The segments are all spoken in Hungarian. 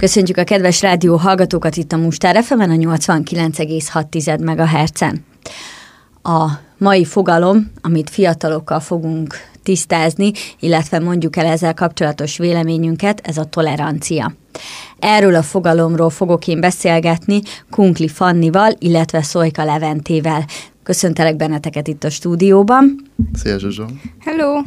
Köszöntjük a kedves rádió hallgatókat itt a Mustár fm a 89,6 MHz-en. A mai fogalom, amit fiatalokkal fogunk tisztázni, illetve mondjuk el ezzel kapcsolatos véleményünket, ez a tolerancia. Erről a fogalomról fogok én beszélgetni Kunkli Fannival, illetve Szojka Leventével. Köszöntelek benneteket itt a stúdióban. Szia Zsuzsó! Hello!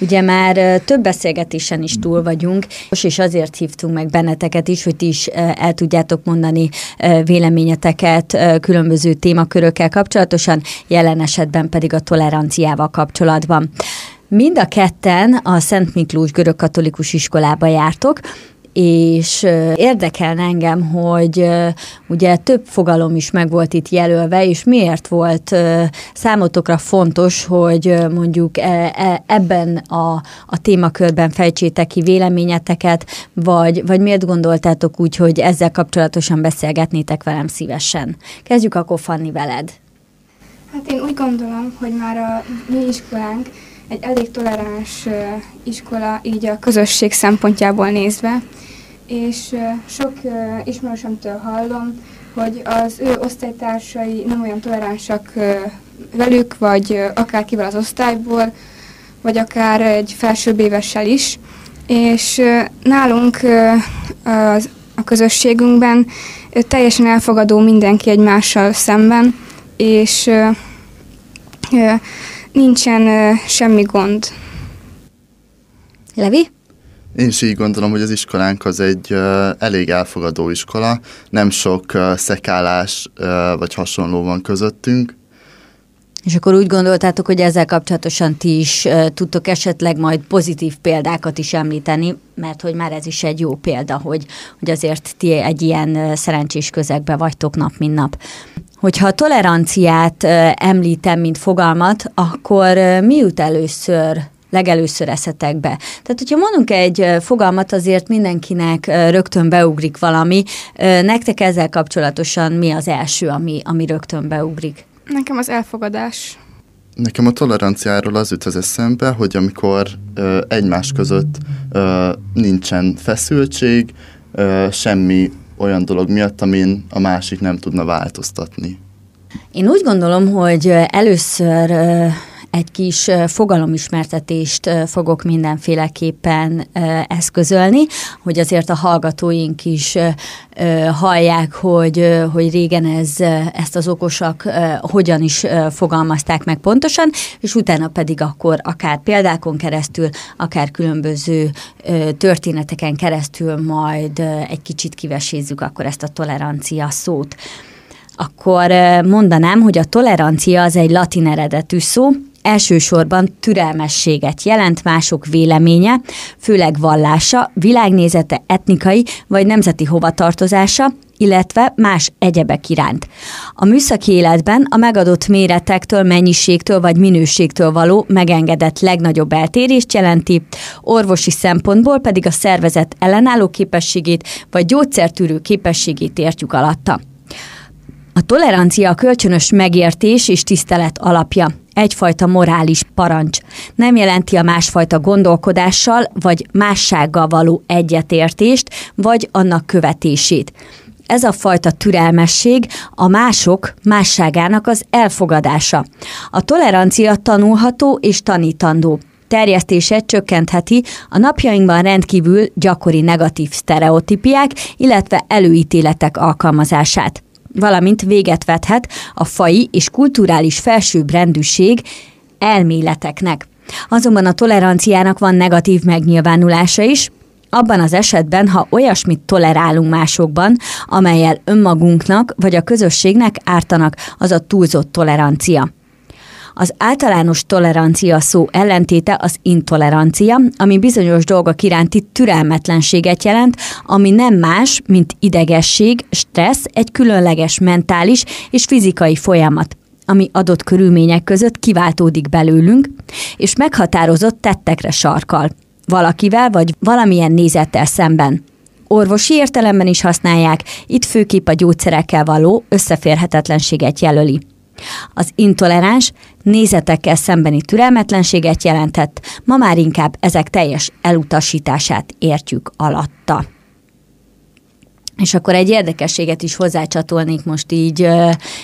Ugye már több beszélgetésen is túl vagyunk, és azért hívtunk meg benneteket is, hogy ti is el tudjátok mondani véleményeteket különböző témakörökkel kapcsolatosan, jelen esetben pedig a toleranciával kapcsolatban. Mind a ketten a Szent Miklós görög-katolikus iskolába jártok, és érdekelne engem, hogy ugye több fogalom is meg volt itt jelölve, és miért volt számotokra fontos, hogy mondjuk e, e, ebben a, a témakörben fejtsétek ki véleményeteket, vagy, vagy miért gondoltátok úgy, hogy ezzel kapcsolatosan beszélgetnétek velem szívesen? Kezdjük akkor Fanni veled. Hát én úgy gondolom, hogy már a mi iskolánk egy elég toleráns iskola, így a közösség szempontjából nézve, és sok ismerősömtől hallom, hogy az ő osztálytársai nem olyan toleránsak velük, vagy akár kivel az osztályból, vagy akár egy felsőbb évessel is. És nálunk a közösségünkben teljesen elfogadó mindenki egymással szemben, és nincsen semmi gond. Levi? Én is így gondolom, hogy az iskolánk az egy elég elfogadó iskola, nem sok szekálás vagy hasonló van közöttünk. És akkor úgy gondoltátok, hogy ezzel kapcsolatosan ti is tudtok esetleg majd pozitív példákat is említeni, mert hogy már ez is egy jó példa, hogy, hogy azért ti egy ilyen szerencsés közegbe vagytok nap, mint nap. Hogyha a toleranciát említem, mint fogalmat, akkor mi jut először legelőször eszetek be. Tehát, hogyha mondunk egy fogalmat, azért mindenkinek rögtön beugrik valami. Nektek ezzel kapcsolatosan mi az első, ami, ami rögtön beugrik? Nekem az elfogadás. Nekem a toleranciáról az jut az eszembe, hogy amikor ö, egymás között ö, nincsen feszültség, ö, semmi olyan dolog miatt, amin a másik nem tudna változtatni. Én úgy gondolom, hogy először egy kis fogalomismertetést fogok mindenféleképpen eszközölni, hogy azért a hallgatóink is hallják, hogy, hogy régen ez, ezt az okosak hogyan is fogalmazták meg pontosan, és utána pedig akkor akár példákon keresztül, akár különböző történeteken keresztül majd egy kicsit kivesézzük akkor ezt a tolerancia szót. Akkor mondanám, hogy a tolerancia az egy latin eredetű szó, elsősorban türelmességet jelent mások véleménye, főleg vallása, világnézete, etnikai vagy nemzeti hovatartozása, illetve más egyebek iránt. A műszaki életben a megadott méretektől, mennyiségtől vagy minőségtől való megengedett legnagyobb eltérést jelenti, orvosi szempontból pedig a szervezet ellenálló képességét vagy gyógyszertűrő képességét értjük alatta. A tolerancia a kölcsönös megértés és tisztelet alapja egyfajta morális parancs. Nem jelenti a másfajta gondolkodással vagy mássággal való egyetértést, vagy annak követését. Ez a fajta türelmesség a mások másságának az elfogadása. A tolerancia tanulható és tanítandó terjesztése csökkentheti a napjainkban rendkívül gyakori negatív sztereotípiák, illetve előítéletek alkalmazását valamint véget vethet a fai és kulturális felsőbbrendűség elméleteknek. Azonban a toleranciának van negatív megnyilvánulása is, abban az esetben, ha olyasmit tolerálunk másokban, amelyel önmagunknak vagy a közösségnek ártanak, az a túlzott tolerancia. Az általános tolerancia szó ellentéte az intolerancia, ami bizonyos dolgok iránti türelmetlenséget jelent, ami nem más, mint idegesség, stressz, egy különleges mentális és fizikai folyamat ami adott körülmények között kiváltódik belőlünk, és meghatározott tettekre sarkal, valakivel vagy valamilyen nézettel szemben. Orvosi értelemben is használják, itt főképp a gyógyszerekkel való összeférhetetlenséget jelöli. Az intoleráns nézetekkel szembeni türelmetlenséget jelentett, ma már inkább ezek teljes elutasítását értjük alatta. És akkor egy érdekességet is hozzácsatolnék most így,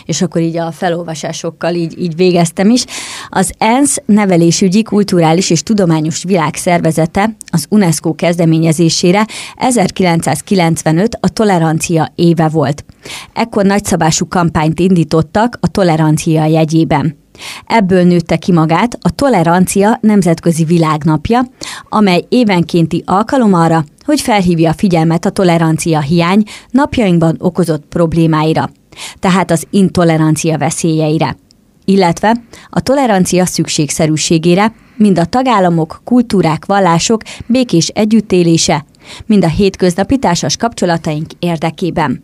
és akkor így a felolvasásokkal így, így végeztem is. Az ENSZ nevelésügyi, kulturális és tudományos világszervezete az UNESCO kezdeményezésére 1995 a tolerancia éve volt. Ekkor nagyszabású kampányt indítottak a tolerancia jegyében. Ebből nőtte ki magát a Tolerancia Nemzetközi Világnapja, amely évenkénti alkalom arra, hogy felhívja a figyelmet a tolerancia hiány napjainkban okozott problémáira, tehát az intolerancia veszélyeire, illetve a tolerancia szükségszerűségére, mind a tagállamok, kultúrák, vallások békés együttélése, mind a hétköznapi társas kapcsolataink érdekében.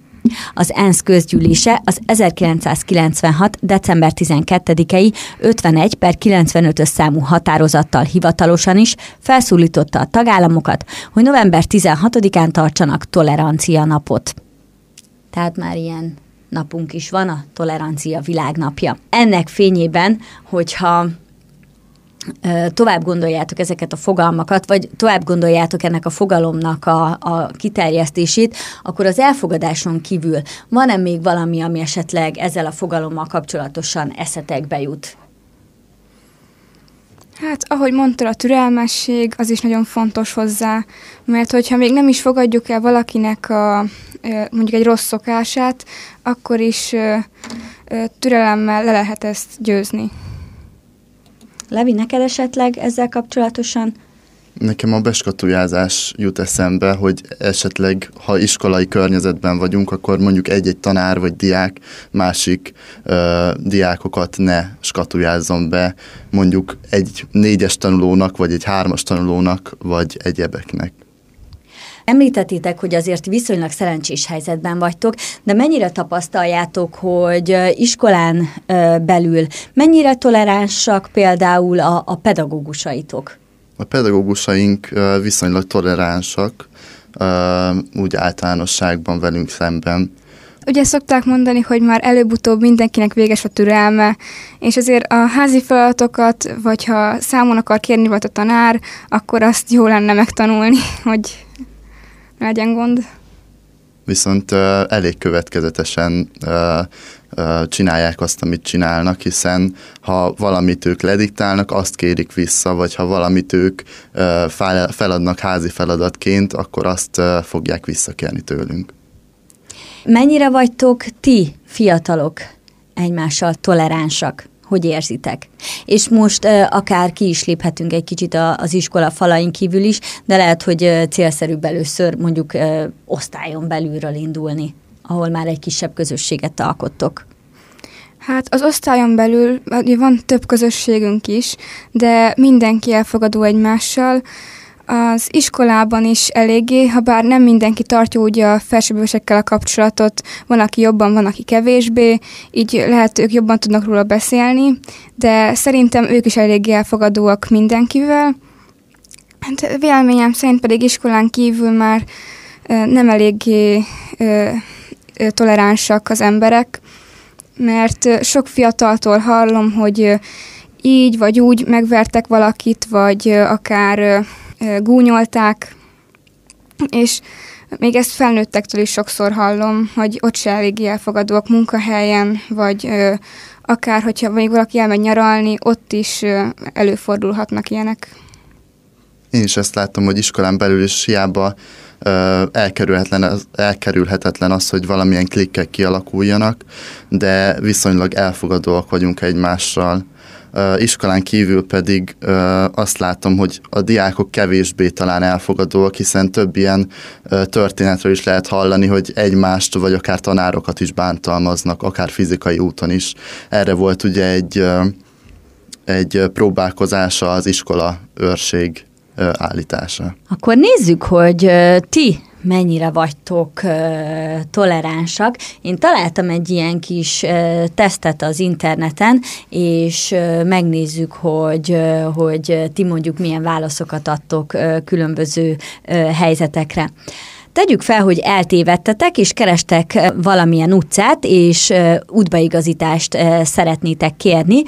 Az ENSZ közgyűlése az 1996. december 12-i 51 per 95-ös számú határozattal hivatalosan is felszólította a tagállamokat, hogy november 16-án tartsanak tolerancia napot. Tehát már ilyen napunk is van, a tolerancia világnapja. Ennek fényében, hogyha tovább gondoljátok ezeket a fogalmakat, vagy tovább gondoljátok ennek a fogalomnak a, a kiterjesztését, akkor az elfogadáson kívül van-e még valami, ami esetleg ezzel a fogalommal kapcsolatosan eszetekbe jut? Hát, ahogy mondtad, a türelmesség az is nagyon fontos hozzá, mert hogyha még nem is fogadjuk el valakinek a, mondjuk egy rossz szokását, akkor is türelemmel le lehet ezt győzni. Levi, neked esetleg ezzel kapcsolatosan? Nekem a beskatujázás jut eszembe, hogy esetleg, ha iskolai környezetben vagyunk, akkor mondjuk egy-egy tanár vagy diák másik ö, diákokat ne skatujázzon be, mondjuk egy négyes tanulónak, vagy egy hármas tanulónak, vagy egyebeknek. Említettétek, hogy azért viszonylag szerencsés helyzetben vagytok, de mennyire tapasztaljátok, hogy iskolán belül mennyire toleránsak például a, a pedagógusaitok? A pedagógusaink viszonylag toleránsak, úgy általánosságban velünk szemben. Ugye szokták mondani, hogy már előbb-utóbb mindenkinek véges a türelme, és azért a házi feladatokat, vagy ha számon akar kérni volt a tanár, akkor azt jó lenne megtanulni, hogy legyen gond. Viszont uh, elég következetesen uh, csinálják azt, amit csinálnak, hiszen ha valamit ők lediktálnak, azt kérik vissza, vagy ha valamit ők feladnak házi feladatként, akkor azt fogják visszakérni tőlünk. Mennyire vagytok ti, fiatalok, egymással toleránsak? hogy érzitek. És most akár ki is léphetünk egy kicsit a, az iskola falain kívül is, de lehet, hogy célszerűbb először mondjuk osztályon belülről indulni, ahol már egy kisebb közösséget alkottok. Hát az osztályon belül van több közösségünk is, de mindenki elfogadó egymással, az iskolában is eléggé, ha bár nem mindenki tartja úgy a felsőbbősekkel a kapcsolatot, van, aki jobban, van, aki kevésbé, így lehet ők jobban tudnak róla beszélni, de szerintem ők is eléggé elfogadóak mindenkivel. Hát véleményem szerint pedig iskolán kívül már nem eléggé toleránsak az emberek, mert sok fiataltól hallom, hogy így vagy úgy megvertek valakit, vagy akár gúnyolták, és még ezt felnőttektől is sokszor hallom, hogy ott se eléggé elfogadóak munkahelyen, vagy akár, hogyha még valaki elmegy nyaralni, ott is előfordulhatnak ilyenek. Én is ezt látom, hogy iskolán belül is hiába elkerülhetetlen, elkerülhetetlen az, hogy valamilyen klikkek kialakuljanak, de viszonylag elfogadóak vagyunk egymással iskolán kívül pedig azt látom, hogy a diákok kevésbé talán elfogadóak, hiszen több ilyen történetről is lehet hallani, hogy egymást vagy akár tanárokat is bántalmaznak, akár fizikai úton is. Erre volt ugye egy, egy próbálkozása az iskola őrség állítása. Akkor nézzük, hogy ti mennyire vagytok toleránsak. Én találtam egy ilyen kis tesztet az interneten, és megnézzük, hogy, hogy ti mondjuk milyen válaszokat adtok különböző helyzetekre. Tegyük fel, hogy eltévedtetek, és kerestek valamilyen utcát, és útbaigazítást szeretnétek kérni,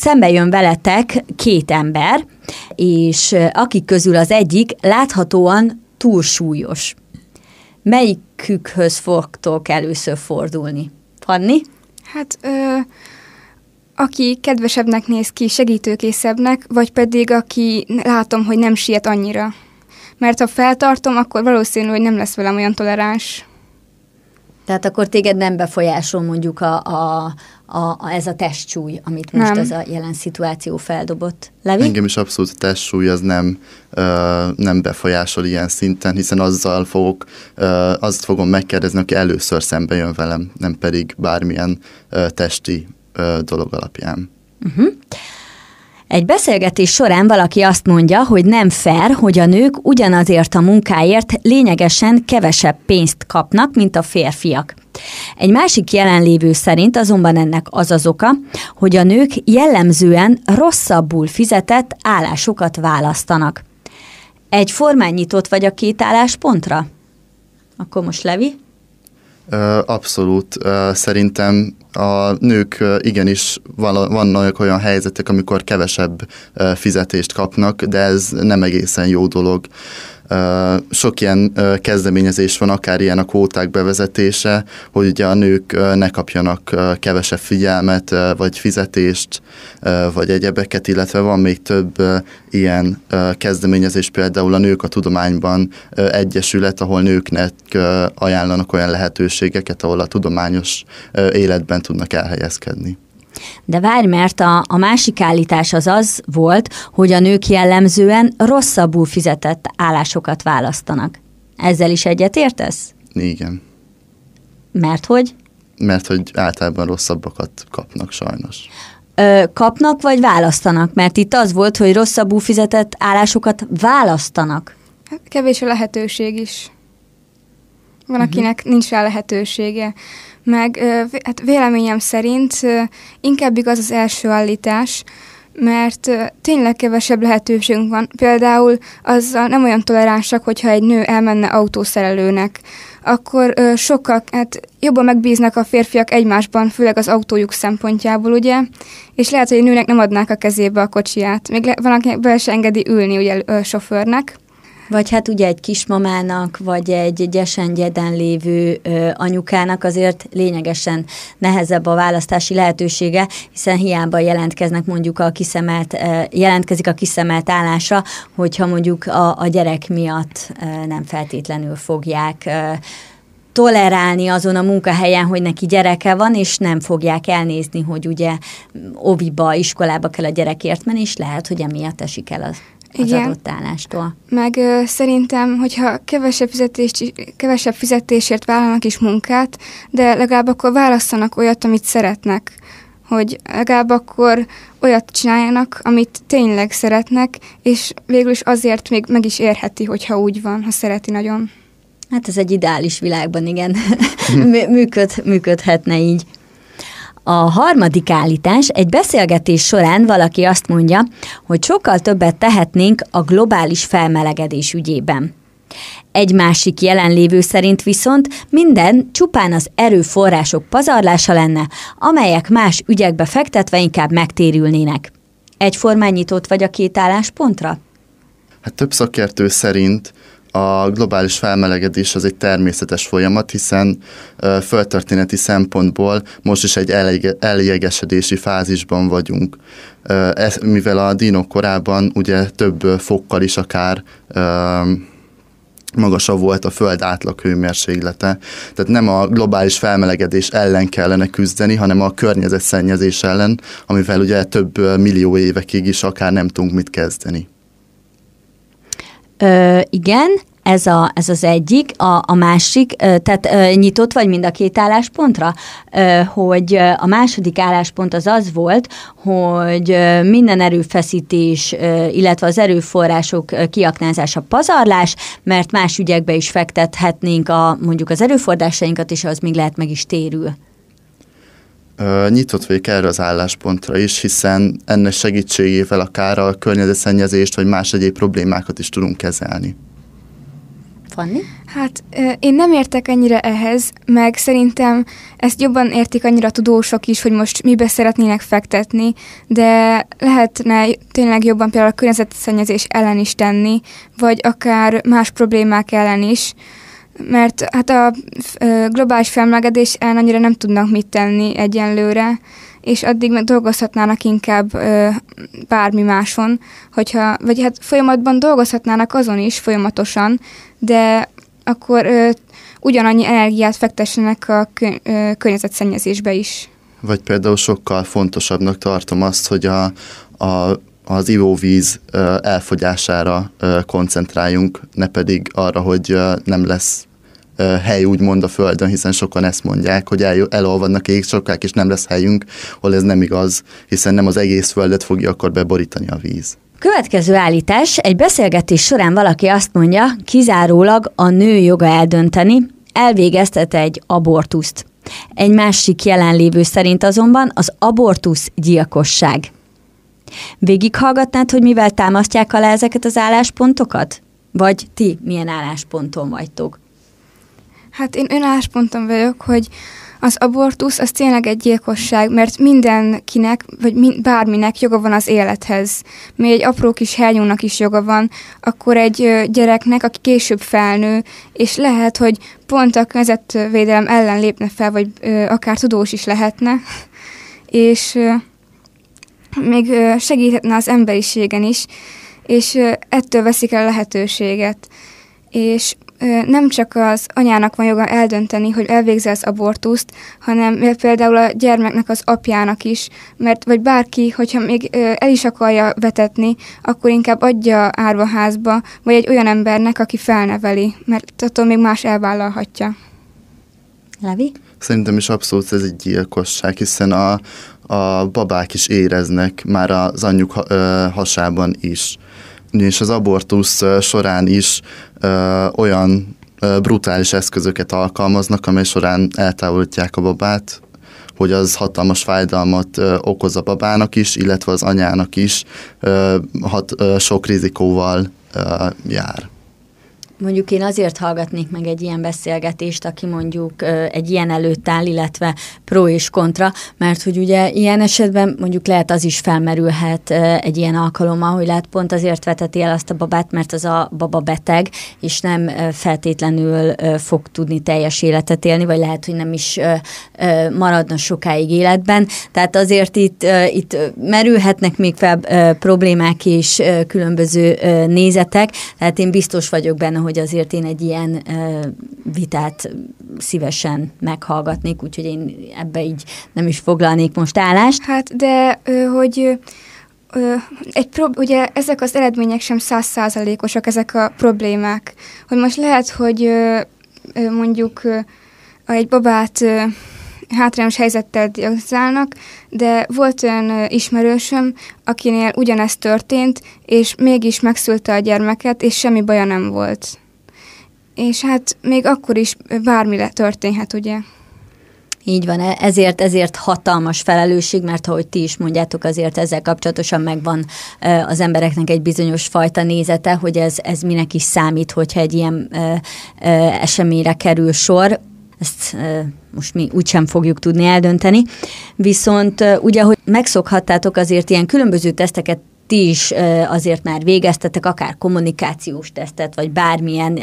szembe jön veletek két ember, és akik közül az egyik láthatóan túlsúlyos. melyikükhöz fogtok először fordulni? Fanni? Hát, ö, aki kedvesebbnek néz ki, segítőkészebbnek, vagy pedig aki látom, hogy nem siet annyira. Mert ha feltartom, akkor valószínű, hogy nem lesz velem olyan toleráns. Tehát akkor téged nem befolyásol mondjuk a, a, a, a, ez a testsúly, amit most nem. ez a jelen szituáció feldobott. Levi? Engem is abszolút a testsúly az nem, ö, nem befolyásol ilyen szinten, hiszen azzal fogok, ö, azt fogom megkérdezni, aki először szembe jön velem, nem pedig bármilyen ö, testi ö, dolog alapján. Uh-huh. Egy beszélgetés során valaki azt mondja, hogy nem fair, hogy a nők ugyanazért a munkáért lényegesen kevesebb pénzt kapnak, mint a férfiak. Egy másik jelenlévő szerint azonban ennek az az oka, hogy a nők jellemzően rosszabbul fizetett állásokat választanak. Egy formán nyitott vagy a két álláspontra? Akkor most Levi? Abszolút. Szerintem a nők igenis vannak olyan helyzetek, amikor kevesebb fizetést kapnak, de ez nem egészen jó dolog. Sok ilyen kezdeményezés van, akár ilyen a kvóták bevezetése, hogy ugye a nők ne kapjanak kevesebb figyelmet, vagy fizetést, vagy egyebeket, illetve van még több ilyen kezdeményezés, például a Nők a Tudományban egyesület, ahol nőknek ajánlanak olyan lehetőségeket, ahol a tudományos életben tudnak elhelyezkedni. De várj, mert a, a másik állítás az az volt, hogy a nők jellemzően rosszabbul fizetett állásokat választanak. Ezzel is egyetértesz? Igen. Mert hogy? Mert hogy általában rosszabbakat kapnak sajnos. Ö, kapnak vagy választanak? Mert itt az volt, hogy rosszabbul fizetett állásokat választanak. Hát kevés a lehetőség is. Van, uh-huh. akinek nincs rá lehetősége meg hát véleményem szerint inkább igaz az első állítás, mert tényleg kevesebb lehetőségünk van. Például azzal nem olyan toleránsak, hogyha egy nő elmenne autószerelőnek, akkor sokkal hát jobban megbíznak a férfiak egymásban, főleg az autójuk szempontjából, ugye? És lehet, hogy a nőnek nem adnák a kezébe a kocsiját. Még le, van, aki be se engedi ülni ugye a sofőrnek. Vagy hát ugye egy kismamának, vagy egy gyesen gyeden lévő ö, anyukának azért lényegesen nehezebb a választási lehetősége, hiszen hiába jelentkeznek mondjuk a kiszemelt, ö, jelentkezik a kiszemelt állásra, hogyha mondjuk a, a gyerek miatt ö, nem feltétlenül fogják ö, tolerálni azon a munkahelyen, hogy neki gyereke van, és nem fogják elnézni, hogy ugye oviba, iskolába kell a gyerekért menni, és lehet, hogy emiatt esik el az az Igen. adott állástól. Meg ö, szerintem, hogyha kevesebb, fizetést, kevesebb fizetésért vállalnak is munkát, de legalább akkor választanak olyat, amit szeretnek. Hogy legalább akkor olyat csináljanak, amit tényleg szeretnek, és végül is azért még meg is érheti, hogyha úgy van, ha szereti nagyon. Hát ez egy ideális világban, igen, Működ, működhetne így. A harmadik állítás, egy beszélgetés során valaki azt mondja, hogy sokkal többet tehetnénk a globális felmelegedés ügyében. Egy másik jelenlévő szerint viszont minden csupán az erőforrások pazarlása lenne, amelyek más ügyekbe fektetve inkább megtérülnének. Egyformán nyitott vagy a két álláspontra? Hát több szakértő szerint a globális felmelegedés az egy természetes folyamat, hiszen földtörténeti szempontból most is egy eljegesedési fázisban vagyunk. Ez, mivel a dinok korában ugye több fokkal is akár magasabb volt a föld átlag hőmérséklete. Tehát nem a globális felmelegedés ellen kellene küzdeni, hanem a környezetszennyezés ellen, amivel ugye több millió évekig is akár nem tudunk mit kezdeni. Ö, igen, ez, a, ez az egyik. A, a másik, tehát nyitott vagy mind a két álláspontra, hogy a második álláspont az az volt, hogy minden erőfeszítés, illetve az erőforrások kiaknázása pazarlás, mert más ügyekbe is fektethetnénk a, mondjuk az erőforrásainkat, és az még lehet meg is térül. Nyitott vagyok erre az álláspontra is, hiszen ennek segítségével akár a környezetszennyezést vagy más egyéb problémákat is tudunk kezelni. Fanni? Hát én nem értek ennyire ehhez, meg szerintem ezt jobban értik annyira tudósok is, hogy most mibe szeretnének fektetni, de lehetne tényleg jobban például a környezetszennyezés ellen is tenni, vagy akár más problémák ellen is. Mert hát a globális felmelegedés ellen annyira nem tudnak mit tenni egyenlőre, és addig meg dolgozhatnának inkább ö, bármi máson, hogyha, vagy hát folyamatban dolgozhatnának azon is folyamatosan, de akkor ö, ugyanannyi energiát fektessenek a kö, ö, környezetszennyezésbe is. Vagy például sokkal fontosabbnak tartom azt, hogy a, a az ivóvíz elfogyására koncentráljunk, ne pedig arra, hogy nem lesz hely úgymond a Földön, hiszen sokan ezt mondják, hogy el, elolvadnak sokkal és nem lesz helyünk, hol ez nem igaz, hiszen nem az egész Földet fogja akkor beborítani a víz. Következő állítás, egy beszélgetés során valaki azt mondja, kizárólag a nő joga eldönteni, elvégeztet egy abortuszt. Egy másik jelenlévő szerint azonban az abortusz gyilkosság. Végighallgatnád, hogy mivel támasztják alá ezeket az álláspontokat? Vagy ti milyen állásponton vagytok? Hát én önállásponton vagyok, hogy az abortusz az tényleg egy gyilkosság, mert mindenkinek, vagy mind, bárminek joga van az élethez. Még egy apró kis hernyónak is joga van, akkor egy gyereknek, aki később felnő, és lehet, hogy pont a környezetvédelem ellen lépne fel, vagy ö, akár tudós is lehetne, és ö, még ö, segíthetne az emberiségen is, és ö, ettől veszik el lehetőséget. És nem csak az anyának van joga eldönteni, hogy elvégzi az abortuszt, hanem például a gyermeknek az apjának is, mert vagy bárki, hogyha még el is akarja vetetni, akkor inkább adja árvaházba, vagy egy olyan embernek, aki felneveli, mert attól még más elvállalhatja. Levi? Szerintem is abszolút ez egy gyilkosság, hiszen a, a babák is éreznek már az anyjuk hasában is és az abortusz során is olyan brutális eszközöket alkalmaznak, amely során eltávolítják a babát, hogy az hatalmas fájdalmat ö, okoz a babának is, illetve az anyának is ö, hat, ö, sok rizikóval ö, jár. Mondjuk én azért hallgatnék meg egy ilyen beszélgetést, aki mondjuk egy ilyen előtt áll, illetve pro és kontra, mert hogy ugye ilyen esetben mondjuk lehet az is felmerülhet egy ilyen alkalommal, hogy lehet pont azért veteti el azt a babát, mert az a baba beteg, és nem feltétlenül fog tudni teljes életet élni, vagy lehet, hogy nem is maradna sokáig életben. Tehát azért itt, itt merülhetnek még fel problémák és különböző nézetek, tehát én biztos vagyok benne, hogy azért én egy ilyen vitát szívesen meghallgatnék, úgyhogy én ebbe így nem is foglalnék most állást. Hát, de hogy egy prob- ugye ezek az eredmények sem százszázalékosak, ezek a problémák. Hogy most lehet, hogy mondjuk egy babát hátrányos helyzettel diagnosztálnak, de volt olyan ismerősöm, akinél ugyanezt történt, és mégis megszülte a gyermeket, és semmi baja nem volt. És hát még akkor is bármi történhet, ugye? Így van, e- ezért, ezért hatalmas felelősség, mert ahogy ti is mondjátok, azért ezzel kapcsolatosan megvan az embereknek egy bizonyos fajta nézete, hogy ez, ez minek is számít, hogyha egy ilyen eseményre kerül sor ezt most mi úgysem fogjuk tudni eldönteni. Viszont ugye, hogy megszokhattátok azért ilyen különböző teszteket ti is azért már végeztetek akár kommunikációs tesztet, vagy bármilyen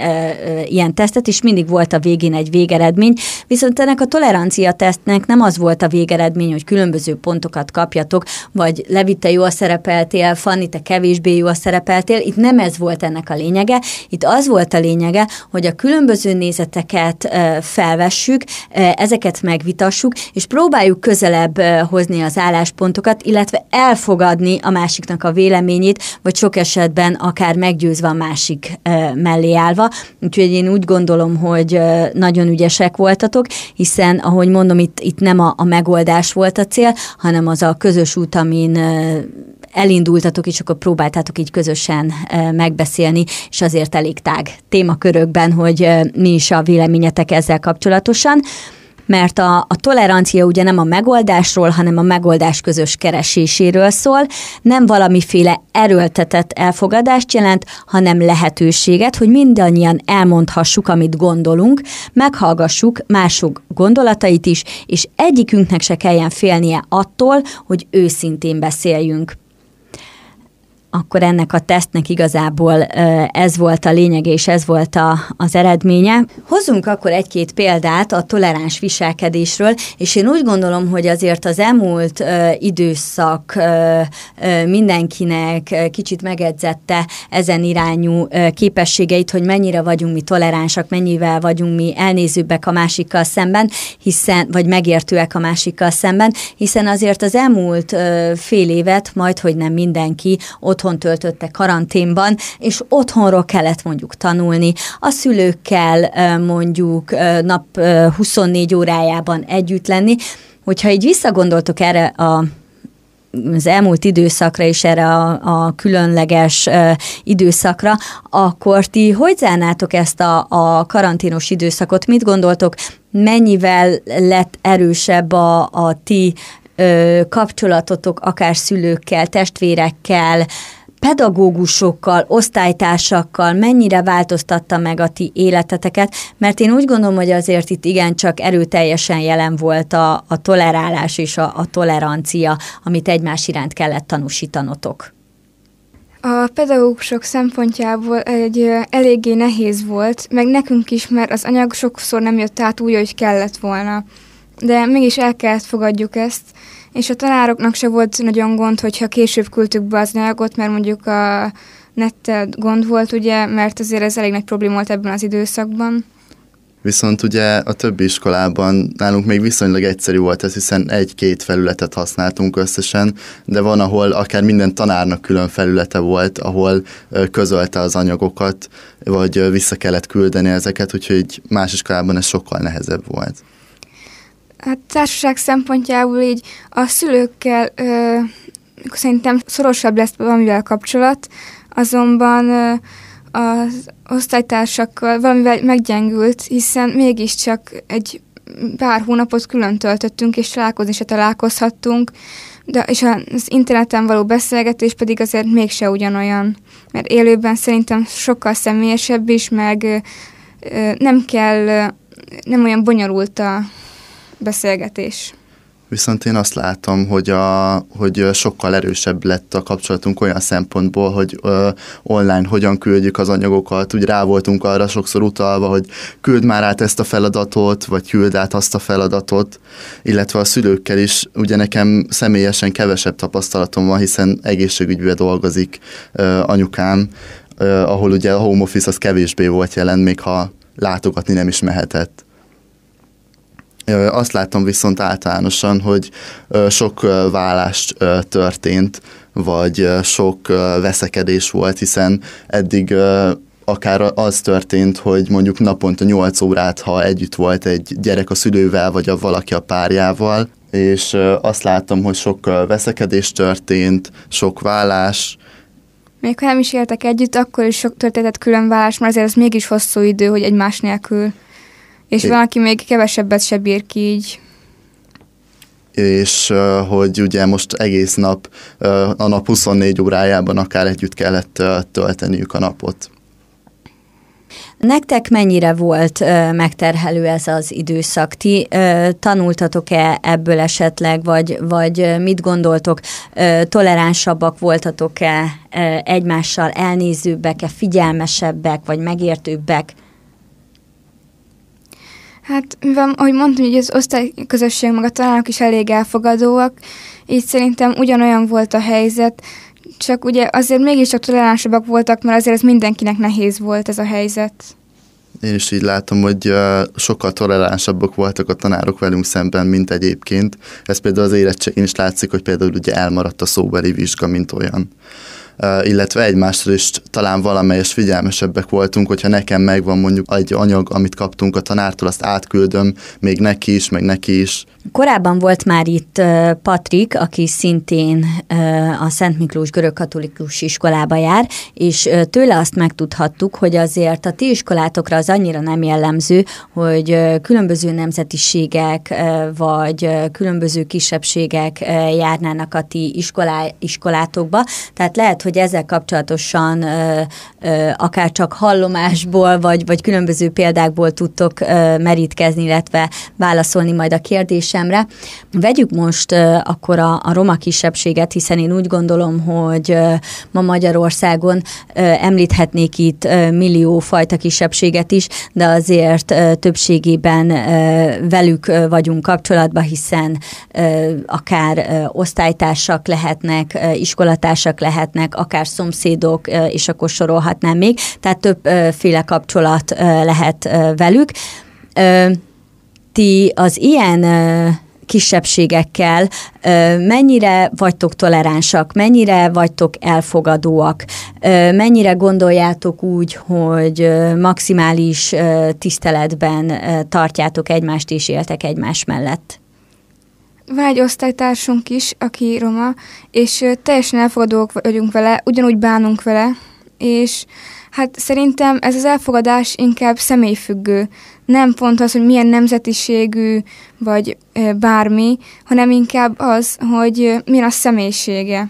ilyen tesztet, és mindig volt a végén egy végeredmény, viszont ennek a tolerancia tesztnek nem az volt a végeredmény, hogy különböző pontokat kapjatok, vagy Levi, te jól szerepeltél, Fanni, te kevésbé jól szerepeltél, itt nem ez volt ennek a lényege, itt az volt a lényege, hogy a különböző nézeteket felvessük, ezeket megvitassuk, és próbáljuk közelebb hozni az álláspontokat, illetve elfogadni a másiknak a véleményét, vagy sok esetben akár meggyőzve a másik mellé állva. Úgyhogy én úgy gondolom, hogy nagyon ügyesek voltatok, hiszen ahogy mondom, itt, itt nem a, a megoldás volt a cél, hanem az a közös út, amin elindultatok, és akkor próbáltátok így közösen megbeszélni, és azért elég tág témakörökben, hogy mi is a véleményetek ezzel kapcsolatosan mert a, a tolerancia ugye nem a megoldásról, hanem a megoldás közös kereséséről szól, nem valamiféle erőltetett elfogadást jelent, hanem lehetőséget, hogy mindannyian elmondhassuk, amit gondolunk, meghallgassuk mások gondolatait is, és egyikünknek se kelljen félnie attól, hogy őszintén beszéljünk akkor ennek a tesztnek igazából ez volt a lényeg, és ez volt a, az eredménye. Hozzunk akkor egy-két példát a toleráns viselkedésről, és én úgy gondolom, hogy azért az elmúlt időszak mindenkinek kicsit megedzette ezen irányú képességeit, hogy mennyire vagyunk mi toleránsak, mennyivel vagyunk mi elnézőbbek a másikkal szemben, hiszen, vagy megértőek a másikkal szemben, hiszen azért az elmúlt fél évet, majd hogy nem mindenki otthon töltötte karanténban, és otthonról kellett mondjuk tanulni, a szülőkkel mondjuk nap 24 órájában együtt lenni, hogyha így visszagondoltok erre a az elmúlt időszakra és erre a, a különleges uh, időszakra, akkor ti hogy zárnátok ezt a, a karanténos időszakot? Mit gondoltok, mennyivel lett erősebb a, a ti uh, kapcsolatotok akár szülőkkel, testvérekkel, pedagógusokkal, osztálytársakkal mennyire változtatta meg a ti életeteket, mert én úgy gondolom, hogy azért itt igencsak erőteljesen jelen volt a, a tolerálás és a, a tolerancia, amit egymás iránt kellett tanúsítanotok. A pedagógusok szempontjából egy eléggé nehéz volt, meg nekünk is, mert az anyag sokszor nem jött át úgy, hogy kellett volna. De mégis el kellett fogadjuk ezt, és a tanároknak se volt nagyon gond, hogyha később küldtük be az anyagot, mert mondjuk a nettel gond volt, ugye, mert azért ez elég nagy probléma volt ebben az időszakban. Viszont ugye a többi iskolában nálunk még viszonylag egyszerű volt ez, hiszen egy-két felületet használtunk összesen, de van, ahol akár minden tanárnak külön felülete volt, ahol közölte az anyagokat, vagy vissza kellett küldeni ezeket, úgyhogy más iskolában ez sokkal nehezebb volt. Hát társaság szempontjából így a szülőkkel ö, szerintem szorosabb lesz valamivel kapcsolat, azonban ö, az osztálytársakkal valamivel meggyengült, hiszen mégiscsak egy pár hónapot külön töltöttünk, és találkozni se találkozhattunk, de, és az interneten való beszélgetés pedig azért mégse ugyanolyan, mert élőben szerintem sokkal személyesebb is, meg ö, nem kell, nem olyan bonyolult a beszélgetés. Viszont én azt látom, hogy, a, hogy sokkal erősebb lett a kapcsolatunk olyan szempontból, hogy ö, online hogyan küldjük az anyagokat, úgy rá voltunk arra sokszor utalva, hogy küld már át ezt a feladatot, vagy küld át azt a feladatot, illetve a szülőkkel is, ugye nekem személyesen kevesebb tapasztalatom van, hiszen egészségügyben dolgozik ö, anyukám, ö, ahol ugye a home office az kevésbé volt jelen, még ha látogatni nem is mehetett. Azt látom viszont általánosan, hogy sok vállás történt, vagy sok veszekedés volt, hiszen eddig akár az történt, hogy mondjuk naponta 8 órát, ha együtt volt egy gyerek a szülővel, vagy a valaki a párjával, és azt látom, hogy sok veszekedés történt, sok vállás, még ha nem is éltek együtt, akkor is sok történetett különvállás, mert azért ez mégis hosszú idő, hogy egymás nélkül és é. van, aki még kevesebbet se bír ki így. És hogy ugye most egész nap, a nap 24 órájában akár együtt kellett tölteniük a napot. Nektek mennyire volt ö, megterhelő ez az időszak? Ti ö, tanultatok-e ebből esetleg, vagy, vagy mit gondoltok, ö, toleránsabbak voltatok-e ö, egymással, elnézőbbek-e, figyelmesebbek, vagy megértőbbek? Hát, mivel, ahogy mondtam, hogy az osztályközösség meg a tanárok is elég elfogadóak, így szerintem ugyanolyan volt a helyzet, csak ugye azért mégiscsak toleránsabbak voltak, mert azért ez mindenkinek nehéz volt ez a helyzet. Én is így látom, hogy sokkal toleránsabbak voltak a tanárok velünk szemben, mint egyébként. Ez például az érettségén is látszik, hogy például ugye elmaradt a szóbeli vizsga, mint olyan illetve egymásra is talán valamelyes figyelmesebbek voltunk, hogyha nekem megvan mondjuk egy anyag, amit kaptunk a tanártól, azt átküldöm még neki is, meg neki is, Korábban volt már itt Patrik, aki szintén a Szent Miklós görögkatolikus iskolába jár, és tőle azt megtudhattuk, hogy azért a ti iskolátokra az annyira nem jellemző, hogy különböző nemzetiségek vagy különböző kisebbségek járnának a ti iskolá, iskolátokba. Tehát lehet, hogy ezzel kapcsolatosan akár csak hallomásból, vagy, vagy különböző példákból tudtok merítkezni, illetve válaszolni majd a kérdésre, kérdésemre. Vegyük most akkor a, a roma kisebbséget, hiszen én úgy gondolom, hogy ma Magyarországon említhetnék itt millió fajta kisebbséget is, de azért többségében velük vagyunk kapcsolatban, hiszen akár osztálytársak lehetnek, iskolatársak lehetnek, akár szomszédok, és akkor sorolhatnám még, tehát többféle kapcsolat lehet velük. Ti az ilyen kisebbségekkel mennyire vagytok toleránsak, mennyire vagytok elfogadóak, mennyire gondoljátok úgy, hogy maximális tiszteletben tartjátok egymást és éltek egymás mellett? Van egy osztálytársunk is, aki roma, és teljesen elfogadók vagyunk vele, ugyanúgy bánunk vele, és hát szerintem ez az elfogadás inkább személyfüggő. Nem pont az, hogy milyen nemzetiségű, vagy bármi, hanem inkább az, hogy milyen a személyisége.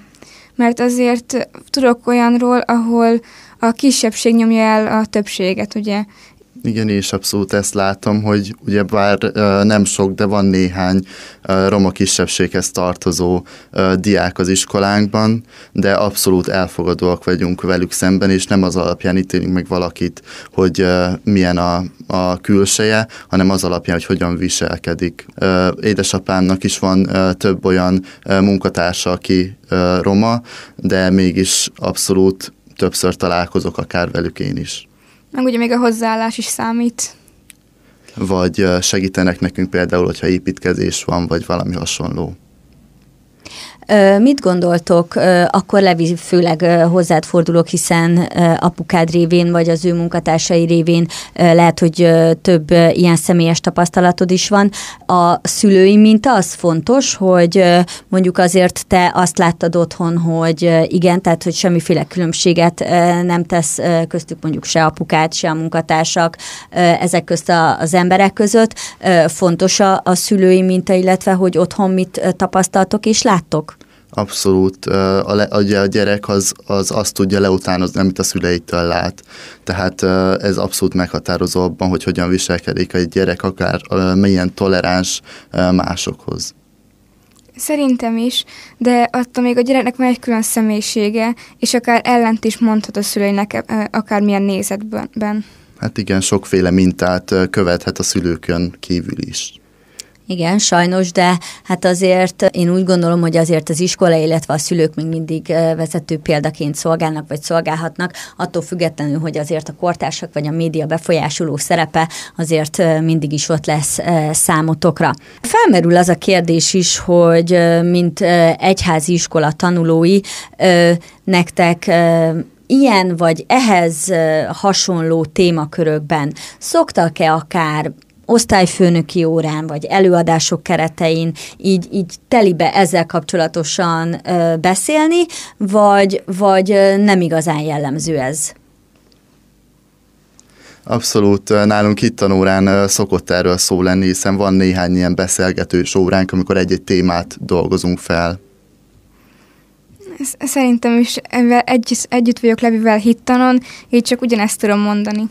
Mert azért tudok olyanról, ahol a kisebbség nyomja el a többséget, ugye, igen, és abszolút ezt látom, hogy ugye bár nem sok, de van néhány roma kisebbséghez tartozó diák az iskolánkban, de abszolút elfogadóak vagyunk velük szemben, és nem az alapján ítélünk meg valakit, hogy milyen a, a külseje, hanem az alapján, hogy hogyan viselkedik. Édesapámnak is van több olyan munkatársa, aki roma, de mégis abszolút többször találkozok akár velük én is. Meg ugye még a hozzáállás is számít. Vagy segítenek nekünk például, hogyha építkezés van, vagy valami hasonló. Mit gondoltok, akkor Levi főleg hozzád fordulok, hiszen apukád révén, vagy az ő munkatársai révén lehet, hogy több ilyen személyes tapasztalatod is van. A szülői minta az fontos, hogy mondjuk azért te azt láttad otthon, hogy igen, tehát hogy semmiféle különbséget nem tesz köztük mondjuk se apukát, se a munkatársak ezek közt az emberek között. Fontos a, a szülői minta, illetve hogy otthon mit tapasztaltok és láttok? Abszolút. A, le, a gyerek az, az azt tudja leutánozni, amit a szüleitől lát. Tehát ez abszolút meghatározó abban, hogy hogyan viselkedik egy gyerek, akár milyen toleráns másokhoz. Szerintem is, de attól még a gyereknek van egy külön személyisége, és akár ellent is mondhat a szüleinek akármilyen nézetben. Hát igen, sokféle mintát követhet a szülőkön kívül is. Igen, sajnos, de hát azért én úgy gondolom, hogy azért az iskola, illetve a szülők még mindig vezető példaként szolgálnak, vagy szolgálhatnak, attól függetlenül, hogy azért a kortársak vagy a média befolyásoló szerepe azért mindig is ott lesz számotokra. Felmerül az a kérdés is, hogy mint egyházi iskola tanulói, nektek ilyen vagy ehhez hasonló témakörökben szoktak-e akár osztályfőnöki órán, vagy előadások keretein így, így telibe ezzel kapcsolatosan ö, beszélni, vagy, vagy nem igazán jellemző ez? Abszolút, nálunk itt tanórán szokott erről szó lenni, hiszen van néhány ilyen beszélgetős óránk, amikor egy-egy témát dolgozunk fel. Szerintem is egy, együtt vagyok Levivel hittanon, így csak ugyanezt tudom mondani.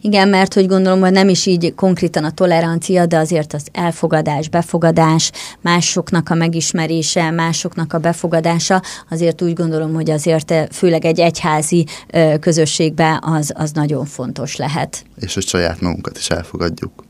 Igen, mert hogy gondolom, hogy nem is így konkrétan a tolerancia, de azért az elfogadás, befogadás, másoknak a megismerése, másoknak a befogadása, azért úgy gondolom, hogy azért eh, főleg egy egyházi közösségben az, az nagyon fontos lehet. És hogy saját magunkat is elfogadjuk.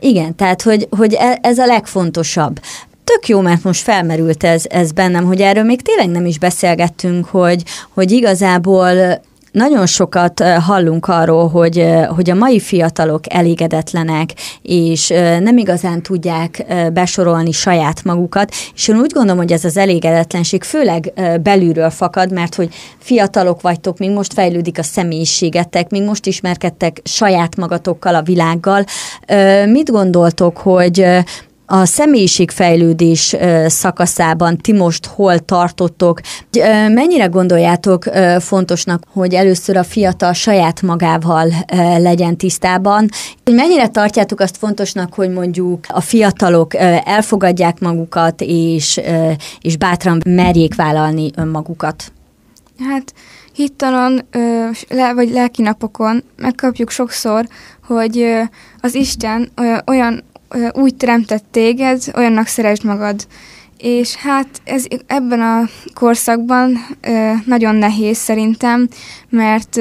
Igen, tehát hogy, hogy e, ez a legfontosabb tök jó, mert most felmerült ez, ez bennem, hogy erről még tényleg nem is beszélgettünk, hogy, hogy igazából nagyon sokat hallunk arról, hogy, hogy a mai fiatalok elégedetlenek, és nem igazán tudják besorolni saját magukat, és én úgy gondolom, hogy ez az elégedetlenség főleg belülről fakad, mert hogy fiatalok vagytok, még most fejlődik a személyiségetek, még most ismerkedtek saját magatokkal, a világgal. Mit gondoltok, hogy a személyiségfejlődés szakaszában ti most hol tartottok? Mennyire gondoljátok fontosnak, hogy először a fiatal saját magával legyen tisztában? Mennyire tartjátok azt fontosnak, hogy mondjuk a fiatalok elfogadják magukat, és, és bátran merjék vállalni önmagukat? Hát hittalan, vagy lelki napokon megkapjuk sokszor, hogy az Isten olyan úgy teremtett téged, olyannak szeresd magad. És hát ez ebben a korszakban nagyon nehéz szerintem, mert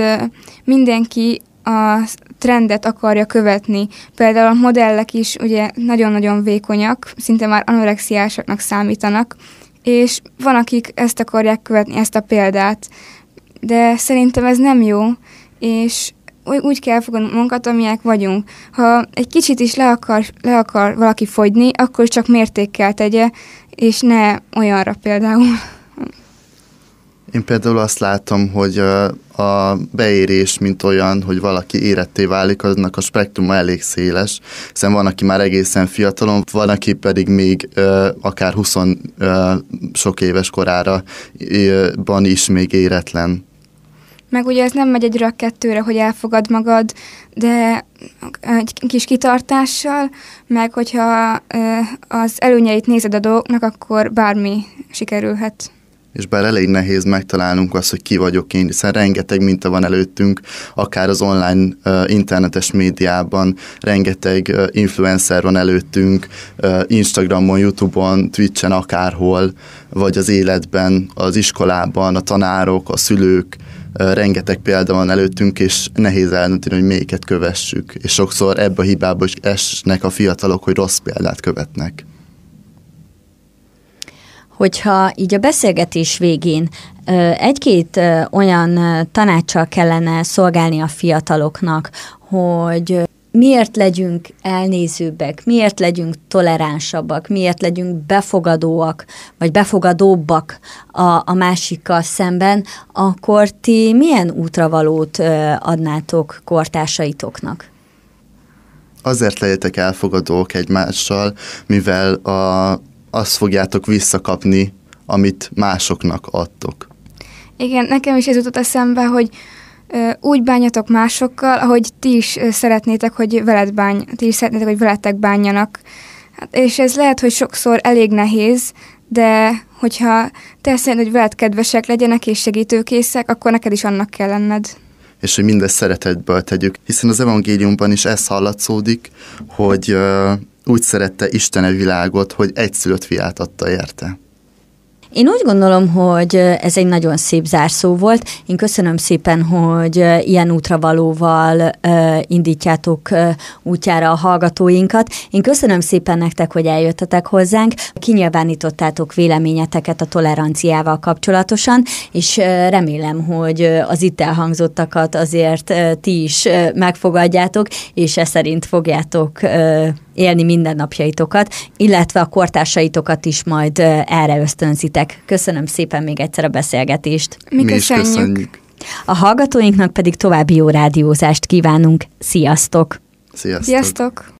mindenki a trendet akarja követni. Például a modellek is ugye nagyon-nagyon vékonyak, szinte már anorexiásoknak számítanak, és van, akik ezt akarják követni, ezt a példát. De szerintem ez nem jó, és úgy kell fogadni magunkat, amilyenek vagyunk. Ha egy kicsit is le akar, le akar valaki fogyni, akkor csak mértékkel tegye, és ne olyanra például. Én például azt látom, hogy a beérés, mint olyan, hogy valaki éretté válik, aznak a spektruma elég széles, hiszen van, aki már egészen fiatalon, van, aki pedig még akár 20 sok éves korára van is még éretlen. Meg ugye ez nem megy egyre a kettőre, hogy elfogad magad, de egy kis kitartással, meg hogyha az előnyeit nézed a dolgoknak, akkor bármi sikerülhet. És bár elég nehéz megtalálnunk azt, hogy ki vagyok én, hiszen rengeteg minta van előttünk, akár az online internetes médiában, rengeteg influencer van előttünk, Instagramon, Youtube-on, Twitch-en, akárhol, vagy az életben, az iskolában, a tanárok, a szülők, rengeteg példa van előttünk, és nehéz eldönteni, hogy melyiket kövessük. És sokszor ebbe a hibába is esnek a fiatalok, hogy rossz példát követnek hogyha így a beszélgetés végén egy-két olyan tanácssal kellene szolgálni a fiataloknak, hogy miért legyünk elnézőbbek, miért legyünk toleránsabbak, miért legyünk befogadóak, vagy befogadóbbak a, a másikkal szemben, akkor ti milyen útravalót adnátok kortársaitoknak? Azért legyetek elfogadók egymással, mivel a azt fogjátok visszakapni, amit másoknak adtok. Igen, nekem is ez jutott eszembe, hogy úgy bánjatok másokkal, ahogy ti is szeretnétek, hogy veled bány, ti is szeretnétek, hogy veletek bánjanak. Hát, és ez lehet, hogy sokszor elég nehéz, de hogyha te szeretnéd, hogy veled kedvesek legyenek és segítőkészek, akkor neked is annak kell lenned és hogy mindezt szeretetből tegyük. Hiszen az evangéliumban is ez hallatszódik, hogy úgy szerette Isten a világot, hogy egyszülött fiát adta érte. Én úgy gondolom, hogy ez egy nagyon szép zárszó volt. Én köszönöm szépen, hogy ilyen útravalóval indítjátok útjára a hallgatóinkat. Én köszönöm szépen nektek, hogy eljöttetek hozzánk, kinyilvánítottátok véleményeteket a toleranciával kapcsolatosan, és remélem, hogy az itt elhangzottakat azért ti is megfogadjátok, és e szerint fogjátok élni mindennapjaitokat, illetve a kortársaitokat is majd erre ösztönzitek. Köszönöm szépen még egyszer a beszélgetést. Mi, Mi köszönjük. köszönjük. A hallgatóinknak pedig további jó rádiózást kívánunk. Sziasztok! Sziasztok! Sziasztok.